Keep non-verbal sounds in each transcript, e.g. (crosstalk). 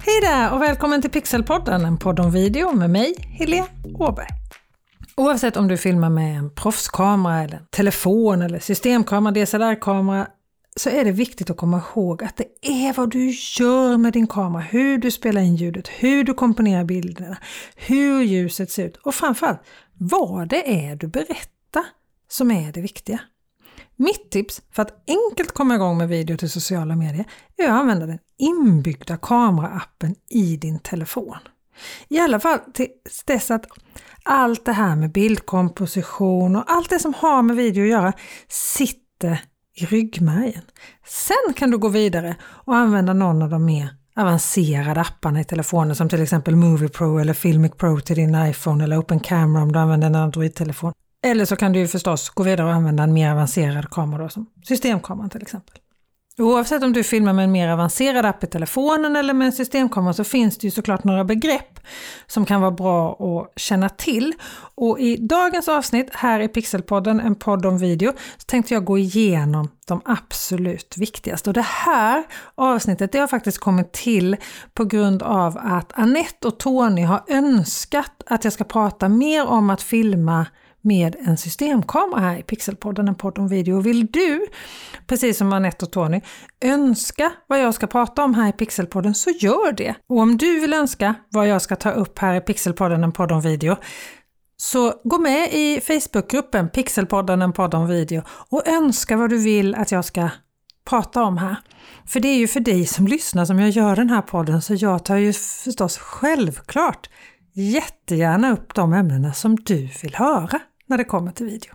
Hej där och välkommen till Pixelpodden, en podd om video med mig, Helene Åberg. Oavsett om du filmar med en proffskamera, eller en telefon, eller systemkamera, DSLR-kamera, så är det viktigt att komma ihåg att det är vad du gör med din kamera, hur du spelar in ljudet, hur du komponerar bilderna, hur ljuset ser ut och framförallt vad det är du berättar som är det viktiga. Mitt tips för att enkelt komma igång med video till sociala medier är att använda den inbyggda kameraappen i din telefon. I alla fall till dess att allt det här med bildkomposition och allt det som har med video att göra sitter i ryggmärgen. Sen kan du gå vidare och använda någon av de mer avancerade apparna i telefonen som till exempel Movie Pro eller Filmic Pro till din iPhone eller Open Camera om du använder en Android-telefon. Eller så kan du ju förstås gå vidare och använda en mer avancerad kamera då, som systemkameran till exempel. Oavsett om du filmar med en mer avancerad app i telefonen eller med en systemkamera så finns det ju såklart några begrepp som kan vara bra att känna till. Och i dagens avsnitt här i Pixelpodden, en podd om video, så tänkte jag gå igenom de absolut viktigaste. Och det här avsnittet det har faktiskt kommit till på grund av att Annette och Tony har önskat att jag ska prata mer om att filma med en systemkamera här i Pixelpodden, en podd om video. Vill du, precis som Anette och Tony, önska vad jag ska prata om här i Pixelpodden så gör det. Och om du vill önska vad jag ska ta upp här i Pixelpodden, en podd om video, så gå med i Facebookgruppen Pixelpodden, en podd om video och önska vad du vill att jag ska prata om här. För det är ju för dig som lyssnar som jag gör den här podden så jag tar ju förstås självklart jättegärna upp de ämnena som du vill höra när det kommer till video.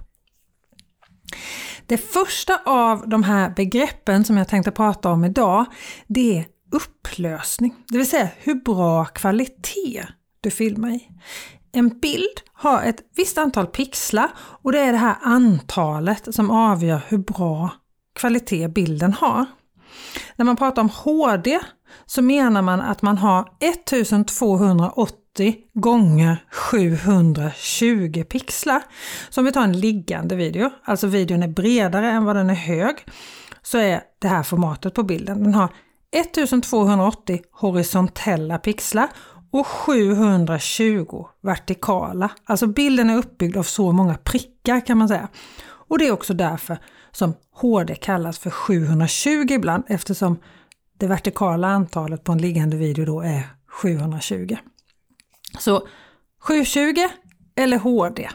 Det första av de här begreppen som jag tänkte prata om idag, det är upplösning, det vill säga hur bra kvalitet du filmar i. En bild har ett visst antal pixlar och det är det här antalet som avgör hur bra kvalitet bilden har. När man pratar om HD så menar man att man har 1280 80 gånger 720 pixlar. Så om vi tar en liggande video, alltså videon är bredare än vad den är hög, så är det här formatet på bilden. Den har 1280 horisontella pixlar och 720 vertikala. Alltså bilden är uppbyggd av så många prickar kan man säga. Och det är också därför som HD kallas för 720 ibland eftersom det vertikala antalet på en liggande video då är 720. Så 720 eller HD.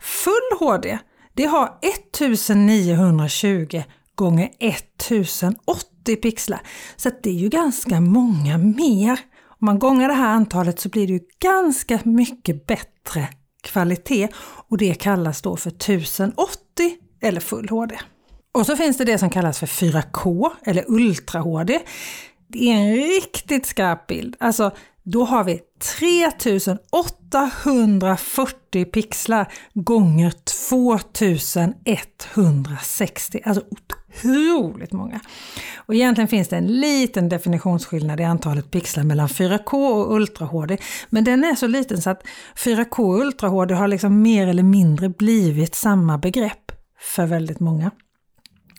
Full HD, det har 1920 gånger 1080 pixlar. Så det är ju ganska många mer. Om man gångar det här antalet så blir det ju ganska mycket bättre kvalitet och det kallas då för 1080 eller full HD. Och så finns det det som kallas för 4K eller Ultra HD. Det är en riktigt skarp bild. Alltså då har vi 3840 pixlar gånger 2160. Alltså otroligt många. Och egentligen finns det en liten definitionsskillnad i antalet pixlar mellan 4K och Ultra HD. Men den är så liten så att 4K och Ultra HD har liksom mer eller mindre blivit samma begrepp för väldigt många.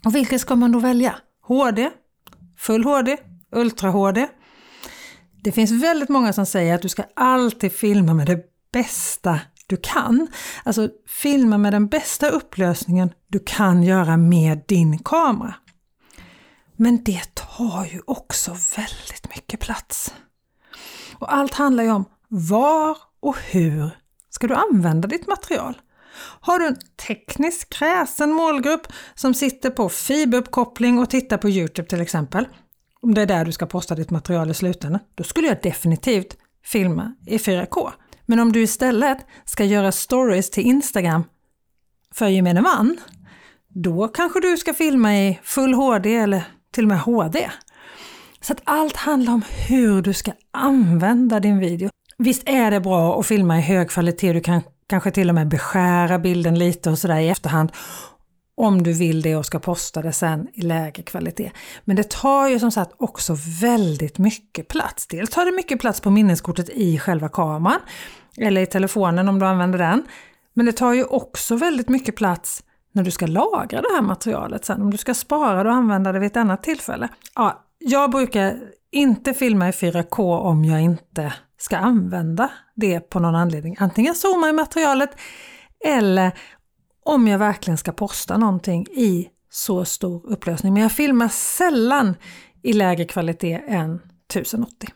Och vilket ska man då välja? HD? Full HD? Ultra HD? Det finns väldigt många som säger att du ska alltid filma med det bästa du kan. Alltså filma med den bästa upplösningen du kan göra med din kamera. Men det tar ju också väldigt mycket plats. Och allt handlar ju om var och hur ska du använda ditt material? Har du en tekniskt kräsen målgrupp som sitter på fiberuppkoppling och tittar på Youtube till exempel, om det är där du ska posta ditt material i slutändan, då skulle jag definitivt filma i 4K. Men om du istället ska göra stories till Instagram för gemene man, då kanske du ska filma i full HD eller till och med HD. Så att allt handlar om hur du ska använda din video. Visst är det bra att filma i hög kvalitet, du kan kanske till och med beskära bilden lite och sådär i efterhand om du vill det och ska posta det sen i lägre kvalitet. Men det tar ju som sagt också väldigt mycket plats. Dels tar det mycket plats på minneskortet i själva kameran eller i telefonen om du använder den. Men det tar ju också väldigt mycket plats när du ska lagra det här materialet sen, om du ska spara det och använda det vid ett annat tillfälle. Ja, jag brukar inte filma i 4K om jag inte ska använda det på någon anledning. Antingen zooma i materialet eller om jag verkligen ska posta någonting i så stor upplösning. Men jag filmar sällan i lägre kvalitet än 1080.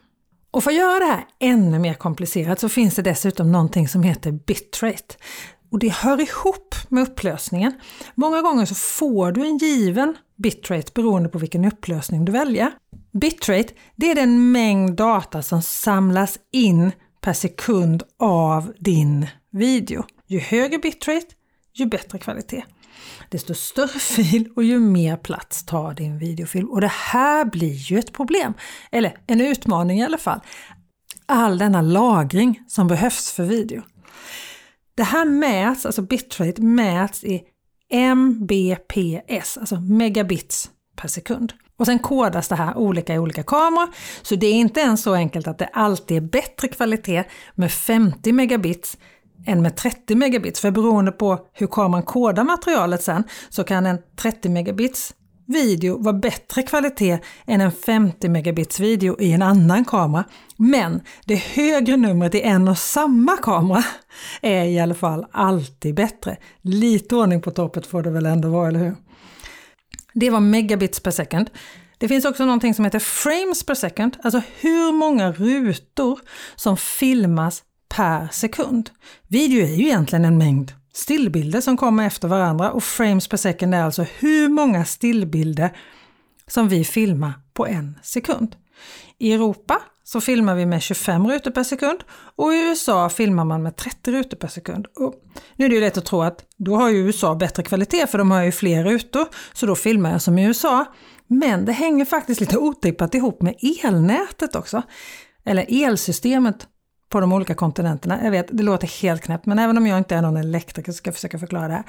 Och för att göra det här ännu mer komplicerat så finns det dessutom någonting som heter bitrate. Och det hör ihop med upplösningen. Många gånger så får du en given bitrate beroende på vilken upplösning du väljer. Bitrate, det är den mängd data som samlas in per sekund av din video. Ju högre bitrate, ju bättre kvalitet. Desto större (laughs) fil och ju mer plats tar din videofilm. Och det här blir ju ett problem, eller en utmaning i alla fall. All denna lagring som behövs för video. Det här mäts, alltså bitrate mäts i mbps, alltså megabits per sekund. Och sen kodas det här olika i olika kameror, så det är inte ens så enkelt att det alltid är bättre kvalitet med 50 megabits än med 30 megabits. För beroende på hur kameran kodar materialet sen så kan en 30 megabits video vara bättre kvalitet än en 50 megabits video i en annan kamera. Men det högre numret i en och samma kamera (laughs) är i alla fall alltid bättre. Lite ordning på toppet får det väl ändå vara, eller hur? Det var megabits per second. Det finns också någonting som heter frames per second, alltså hur många rutor som filmas per sekund. Video är ju egentligen en mängd stillbilder som kommer efter varandra och frames per second är alltså hur många stillbilder som vi filmar på en sekund. I Europa så filmar vi med 25 rutor per sekund och i USA filmar man med 30 rutor per sekund. Och nu är det ju lätt att tro att då har ju USA bättre kvalitet för de har ju fler rutor, så då filmar jag som i USA. Men det hänger faktiskt lite otippat ihop med elnätet också. Eller elsystemet på de olika kontinenterna. Jag vet, det låter helt knäppt, men även om jag inte är någon elektriker så ska jag försöka förklara det här.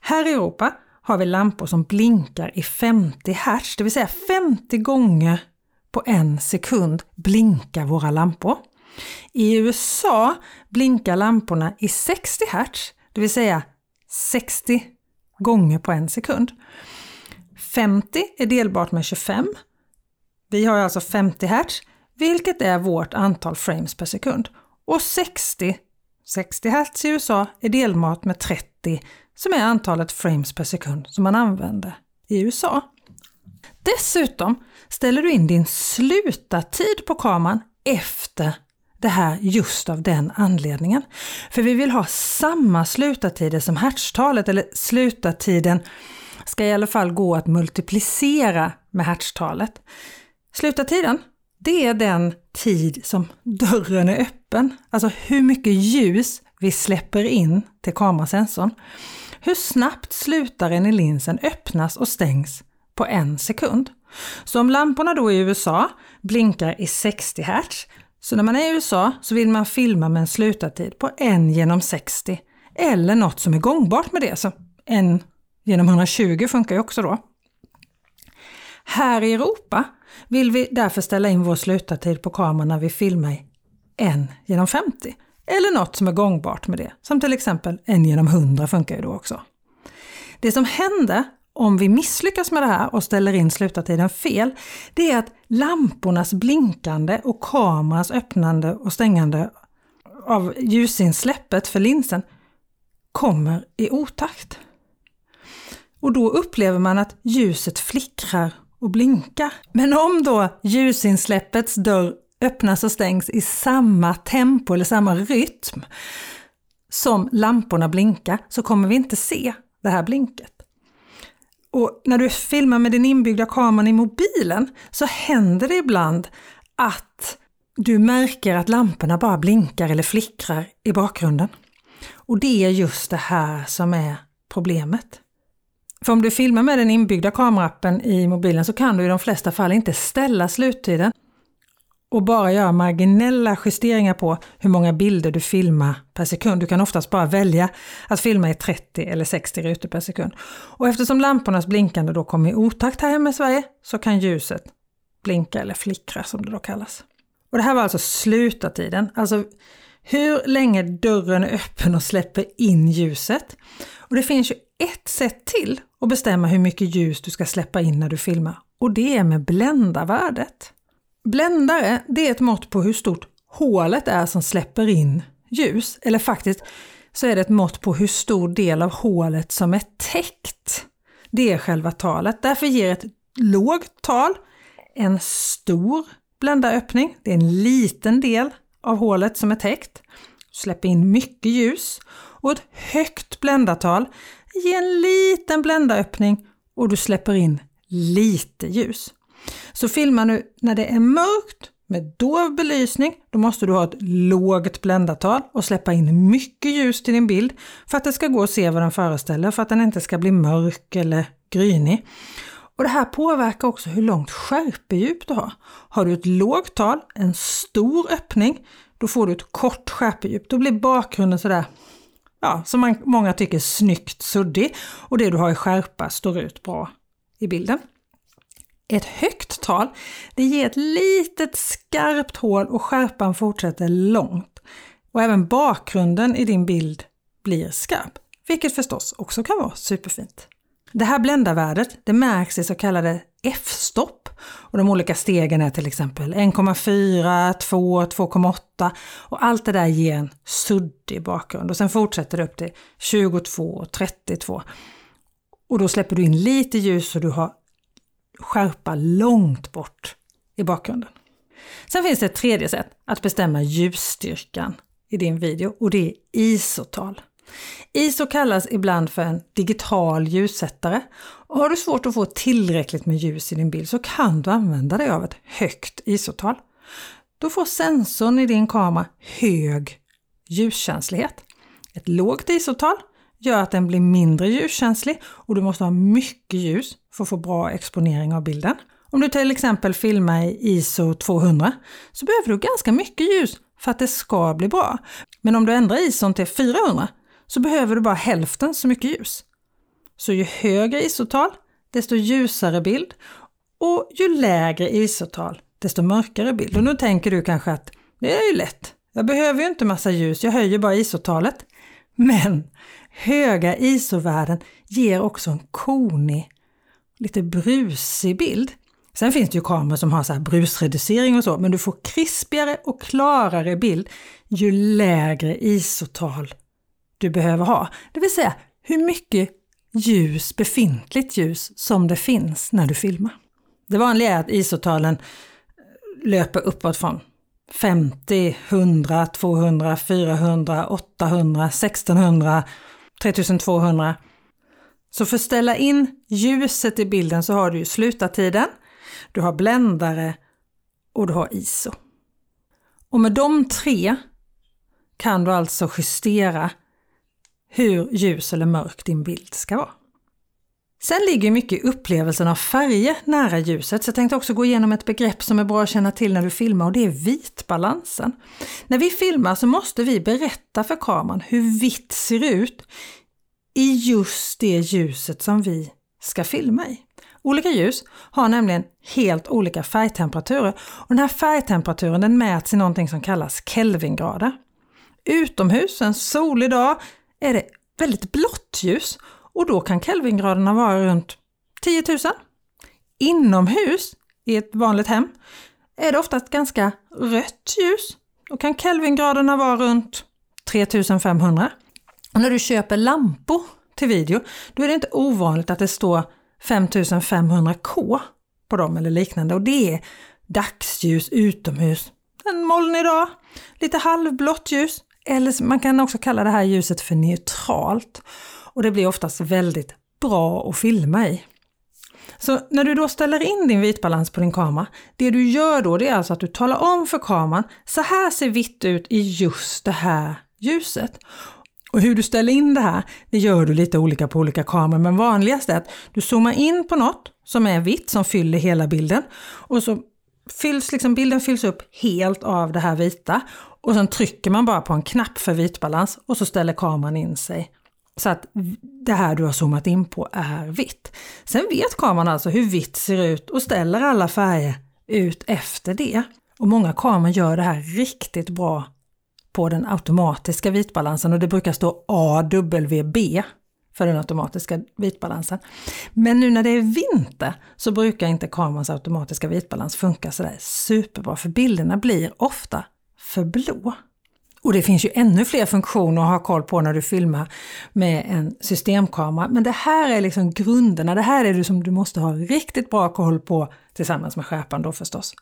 Här i Europa har vi lampor som blinkar i 50 Hz, det vill säga 50 gånger på en sekund blinkar våra lampor. I USA blinkar lamporna i 60 Hz, det vill säga 60 gånger på en sekund. 50 är delbart med 25. Vi har alltså 50 Hz, vilket är vårt antal frames per sekund. Och 60, 60 Hz i USA är delmat med 30, som är antalet frames per sekund som man använder i USA. Dessutom ställer du in din slutartid på kameran efter det här just av den anledningen. För vi vill ha samma slutartider som hertztalet, eller slutartiden ska i alla fall gå att multiplicera med hertztalet. Slutartiden, det är den tid som dörren är öppen, alltså hur mycket ljus vi släpper in till kamerasensorn. Hur snabbt slutaren i linsen öppnas och stängs på en sekund. Så om lamporna då i USA blinkar i 60 Hz, så när man är i USA så vill man filma med en slutartid på 1 genom 60 eller något som är gångbart med det, så 1 genom 120 funkar ju också då. Här i Europa vill vi därför ställa in vår slutartid på kameran när vi filmar i 1 genom 50 eller något som är gångbart med det, som till exempel 1 genom 100 funkar ju då också. Det som händer om vi misslyckas med det här och ställer in slutartiden fel, det är att lampornas blinkande och kamerans öppnande och stängande av ljusinsläppet för linsen kommer i otakt. Och då upplever man att ljuset flickrar och blinka. Men om då ljusinsläppets dörr öppnas och stängs i samma tempo eller samma rytm som lamporna blinkar så kommer vi inte se det här blinket. Och när du filmar med din inbyggda kameran i mobilen så händer det ibland att du märker att lamporna bara blinkar eller flickrar i bakgrunden. Och det är just det här som är problemet. För om du filmar med den inbyggda kameraappen i mobilen så kan du i de flesta fall inte ställa sluttiden och bara göra marginella justeringar på hur många bilder du filmar per sekund. Du kan oftast bara välja att filma i 30 eller 60 rutor per sekund. Och eftersom lampornas blinkande då kommer i otakt här hemma i Sverige så kan ljuset blinka eller flickra som det då kallas. Och det här var alltså slutartiden, alltså hur länge dörren är öppen och släpper in ljuset. Och det finns ju ett sätt till att bestämma hur mycket ljus du ska släppa in när du filmar och det är med bländarvärdet. Bländare, det är ett mått på hur stort hålet är som släpper in ljus. Eller faktiskt så är det ett mått på hur stor del av hålet som är täckt. Det är själva talet. Därför ger ett lågt tal en stor bländaröppning. Det är en liten del av hålet som är täckt. Släpper in mycket ljus. Och ett högt bländartal ger en liten bländaröppning och du släpper in lite ljus. Så filma nu när det är mörkt med dov belysning, då måste du ha ett lågt bländartal och släppa in mycket ljus till din bild för att det ska gå att se vad den föreställer, för att den inte ska bli mörk eller grynig. Och Det här påverkar också hur långt skärpedjup du har. Har du ett lågt tal, en stor öppning, då får du ett kort skärpedjup. Då blir bakgrunden sådär, ja, som man, många tycker snyggt suddig och det du har i skärpa står ut bra i bilden. Ett högt tal, det ger ett litet skarpt hål och skärpan fortsätter långt. Och även bakgrunden i din bild blir skarp, vilket förstås också kan vara superfint. Det här bländarvärdet det märks i så kallade f-stopp och de olika stegen är till exempel 1,4, 2, 2,8 och allt det där ger en suddig bakgrund och sen fortsätter det upp till 22 och 32. Och då släpper du in lite ljus och du har skärpa långt bort i bakgrunden. Sen finns det ett tredje sätt att bestämma ljusstyrkan i din video och det är ISO-tal. ISO kallas ibland för en digital ljussättare och har du svårt att få tillräckligt med ljus i din bild så kan du använda dig av ett högt ISO-tal. Då får sensorn i din kamera hög ljuskänslighet. Ett lågt ISO-tal gör att den blir mindre ljuskänslig och du måste ha mycket ljus för att få bra exponering av bilden. Om du till exempel filmar i ISO 200 så behöver du ganska mycket ljus för att det ska bli bra. Men om du ändrar ISO till 400 så behöver du bara hälften så mycket ljus. Så ju högre isotal, desto ljusare bild och ju lägre isotal, desto mörkare bild. Och nu tänker du kanske att det är ju lätt. Jag behöver ju inte massa ljus, jag höjer bara isotalet. Men höga isovärden ger också en konig, lite brusig bild. Sen finns det ju kameror som har så här brusreducering och så, men du får krispigare och klarare bild ju lägre isotal du behöver ha. Det vill säga hur mycket ljus, befintligt ljus, som det finns när du filmar. Det vanliga är att ISO-talen eh, löper uppåt från 50, 100, 200, 400, 800, 1600, 3200. Så för att ställa in ljuset i bilden så har du ju slutartiden, du har bländare och du har ISO. Och med de tre kan du alltså justera hur ljus eller mörk din bild ska vara. Sen ligger mycket upplevelsen av färger nära ljuset, så jag tänkte också gå igenom ett begrepp som är bra att känna till när du filmar och det är vitbalansen. När vi filmar så måste vi berätta för kameran hur vitt ser ut i just det ljuset som vi ska filma i. Olika ljus har nämligen helt olika färgtemperaturer och den här färgtemperaturen den mäts i någonting som kallas Kelvingrader. Utomhus en solig dag är det väldigt blått ljus och då kan Kelvingraderna vara runt 10 000. Inomhus, i ett vanligt hem, är det oftast ganska rött ljus. Då kan Kelvingraderna vara runt 3500. Och när du köper lampor till video, då är det inte ovanligt att det står 5500K på dem eller liknande och det är dagsljus utomhus. En molnig dag, lite halvblått ljus eller man kan också kalla det här ljuset för neutralt och det blir oftast väldigt bra att filma i. Så när du då ställer in din vitbalans på din kamera, det du gör då det är alltså att du talar om för kameran, så här ser vitt ut i just det här ljuset. Och hur du ställer in det här, det gör du lite olika på olika kameror, men vanligast är att du zoomar in på något som är vitt, som fyller hela bilden, och så fylls liksom, bilden fylls upp helt av det här vita och sen trycker man bara på en knapp för vitbalans och så ställer kameran in sig. Så att det här du har zoomat in på är vitt. Sen vet kameran alltså hur vitt ser ut och ställer alla färger ut efter det. Och många kameror gör det här riktigt bra på den automatiska vitbalansen och det brukar stå AWB för den automatiska vitbalansen. Men nu när det är vinter så brukar inte kamerans automatiska vitbalans funka sådär superbra för bilderna blir ofta för blå. Och det finns ju ännu fler funktioner att ha koll på när du filmar med en systemkamera. Men det här är liksom grunderna, det här är det som du måste ha riktigt bra koll på tillsammans med skärpan då förstås.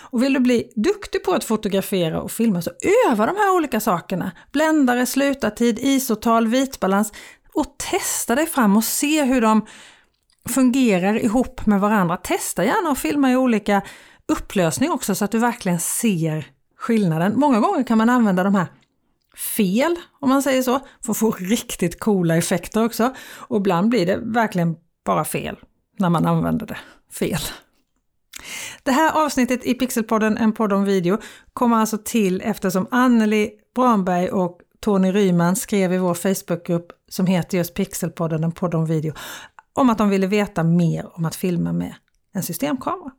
Och vill du bli duktig på att fotografera och filma så öva de här olika sakerna. Bländare, slutartid, isotal, vitbalans och testa dig fram och se hur de fungerar ihop med varandra. Testa gärna att filma i olika upplösning också så att du verkligen ser skillnaden. Många gånger kan man använda de här fel, om man säger så, för att få riktigt coola effekter också. Och ibland blir det verkligen bara fel när man använder det fel. Det här avsnittet i Pixelpodden, en podd om video, kommer alltså till eftersom Anneli Branberg och Tony Ryman skrev i vår Facebookgrupp som heter just Pixelpodden, en podd om video, om att de ville veta mer om att filma med en systemkamera.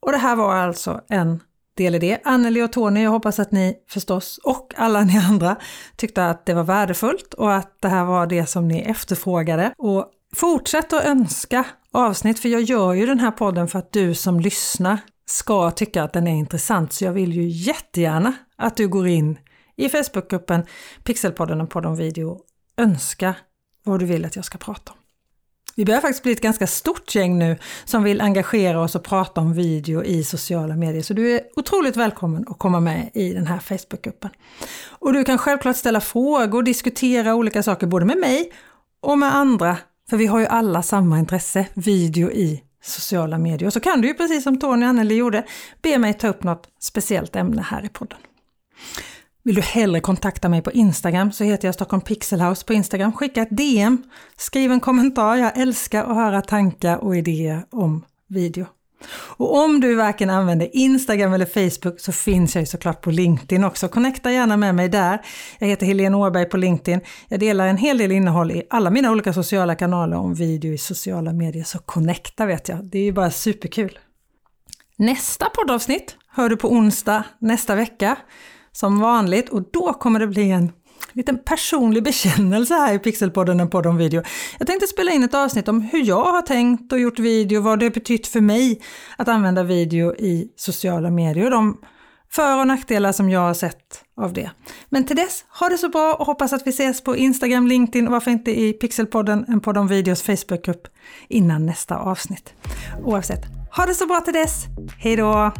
Och det här var alltså en del i det. Anneli och Tony, jag hoppas att ni förstås och alla ni andra tyckte att det var värdefullt och att det här var det som ni efterfrågade. Och fortsätt att önska avsnitt, för jag gör ju den här podden för att du som lyssnar ska tycka att den är intressant. Så jag vill ju jättegärna att du går in i Facebookgruppen Pixelpodden och podd om video önska vad du vill att jag ska prata om. Vi börjar faktiskt bli ett ganska stort gäng nu som vill engagera oss och prata om video i sociala medier. Så du är otroligt välkommen att komma med i den här Facebookgruppen. Och du kan självklart ställa frågor och diskutera olika saker både med mig och med andra. För vi har ju alla samma intresse, video i sociala medier. Och så kan du ju precis som Tony och Anneli gjorde, be mig ta upp något speciellt ämne här i podden. Vill du hellre kontakta mig på Instagram så heter jag Stockholm Pixelhouse på Instagram. Skicka ett DM, skriv en kommentar. Jag älskar att höra tankar och idéer om video. Och om du varken använder Instagram eller Facebook så finns jag ju såklart på LinkedIn också. Connecta gärna med mig där. Jag heter Helene Åberg på LinkedIn. Jag delar en hel del innehåll i alla mina olika sociala kanaler om video i sociala medier. Så connecta vet jag, det är ju bara superkul. Nästa poddavsnitt hör du på onsdag nästa vecka som vanligt och då kommer det bli en liten personlig bekännelse här i Pixelpodden, en podd om video. Jag tänkte spela in ett avsnitt om hur jag har tänkt och gjort video, vad det betytt för mig att använda video i sociala medier och de för och nackdelar som jag har sett av det. Men till dess, ha det så bra och hoppas att vi ses på Instagram, LinkedIn och varför inte i Pixelpodden, en podd om videos Facebookgrupp innan nästa avsnitt. Oavsett, ha det så bra till dess. Hej då!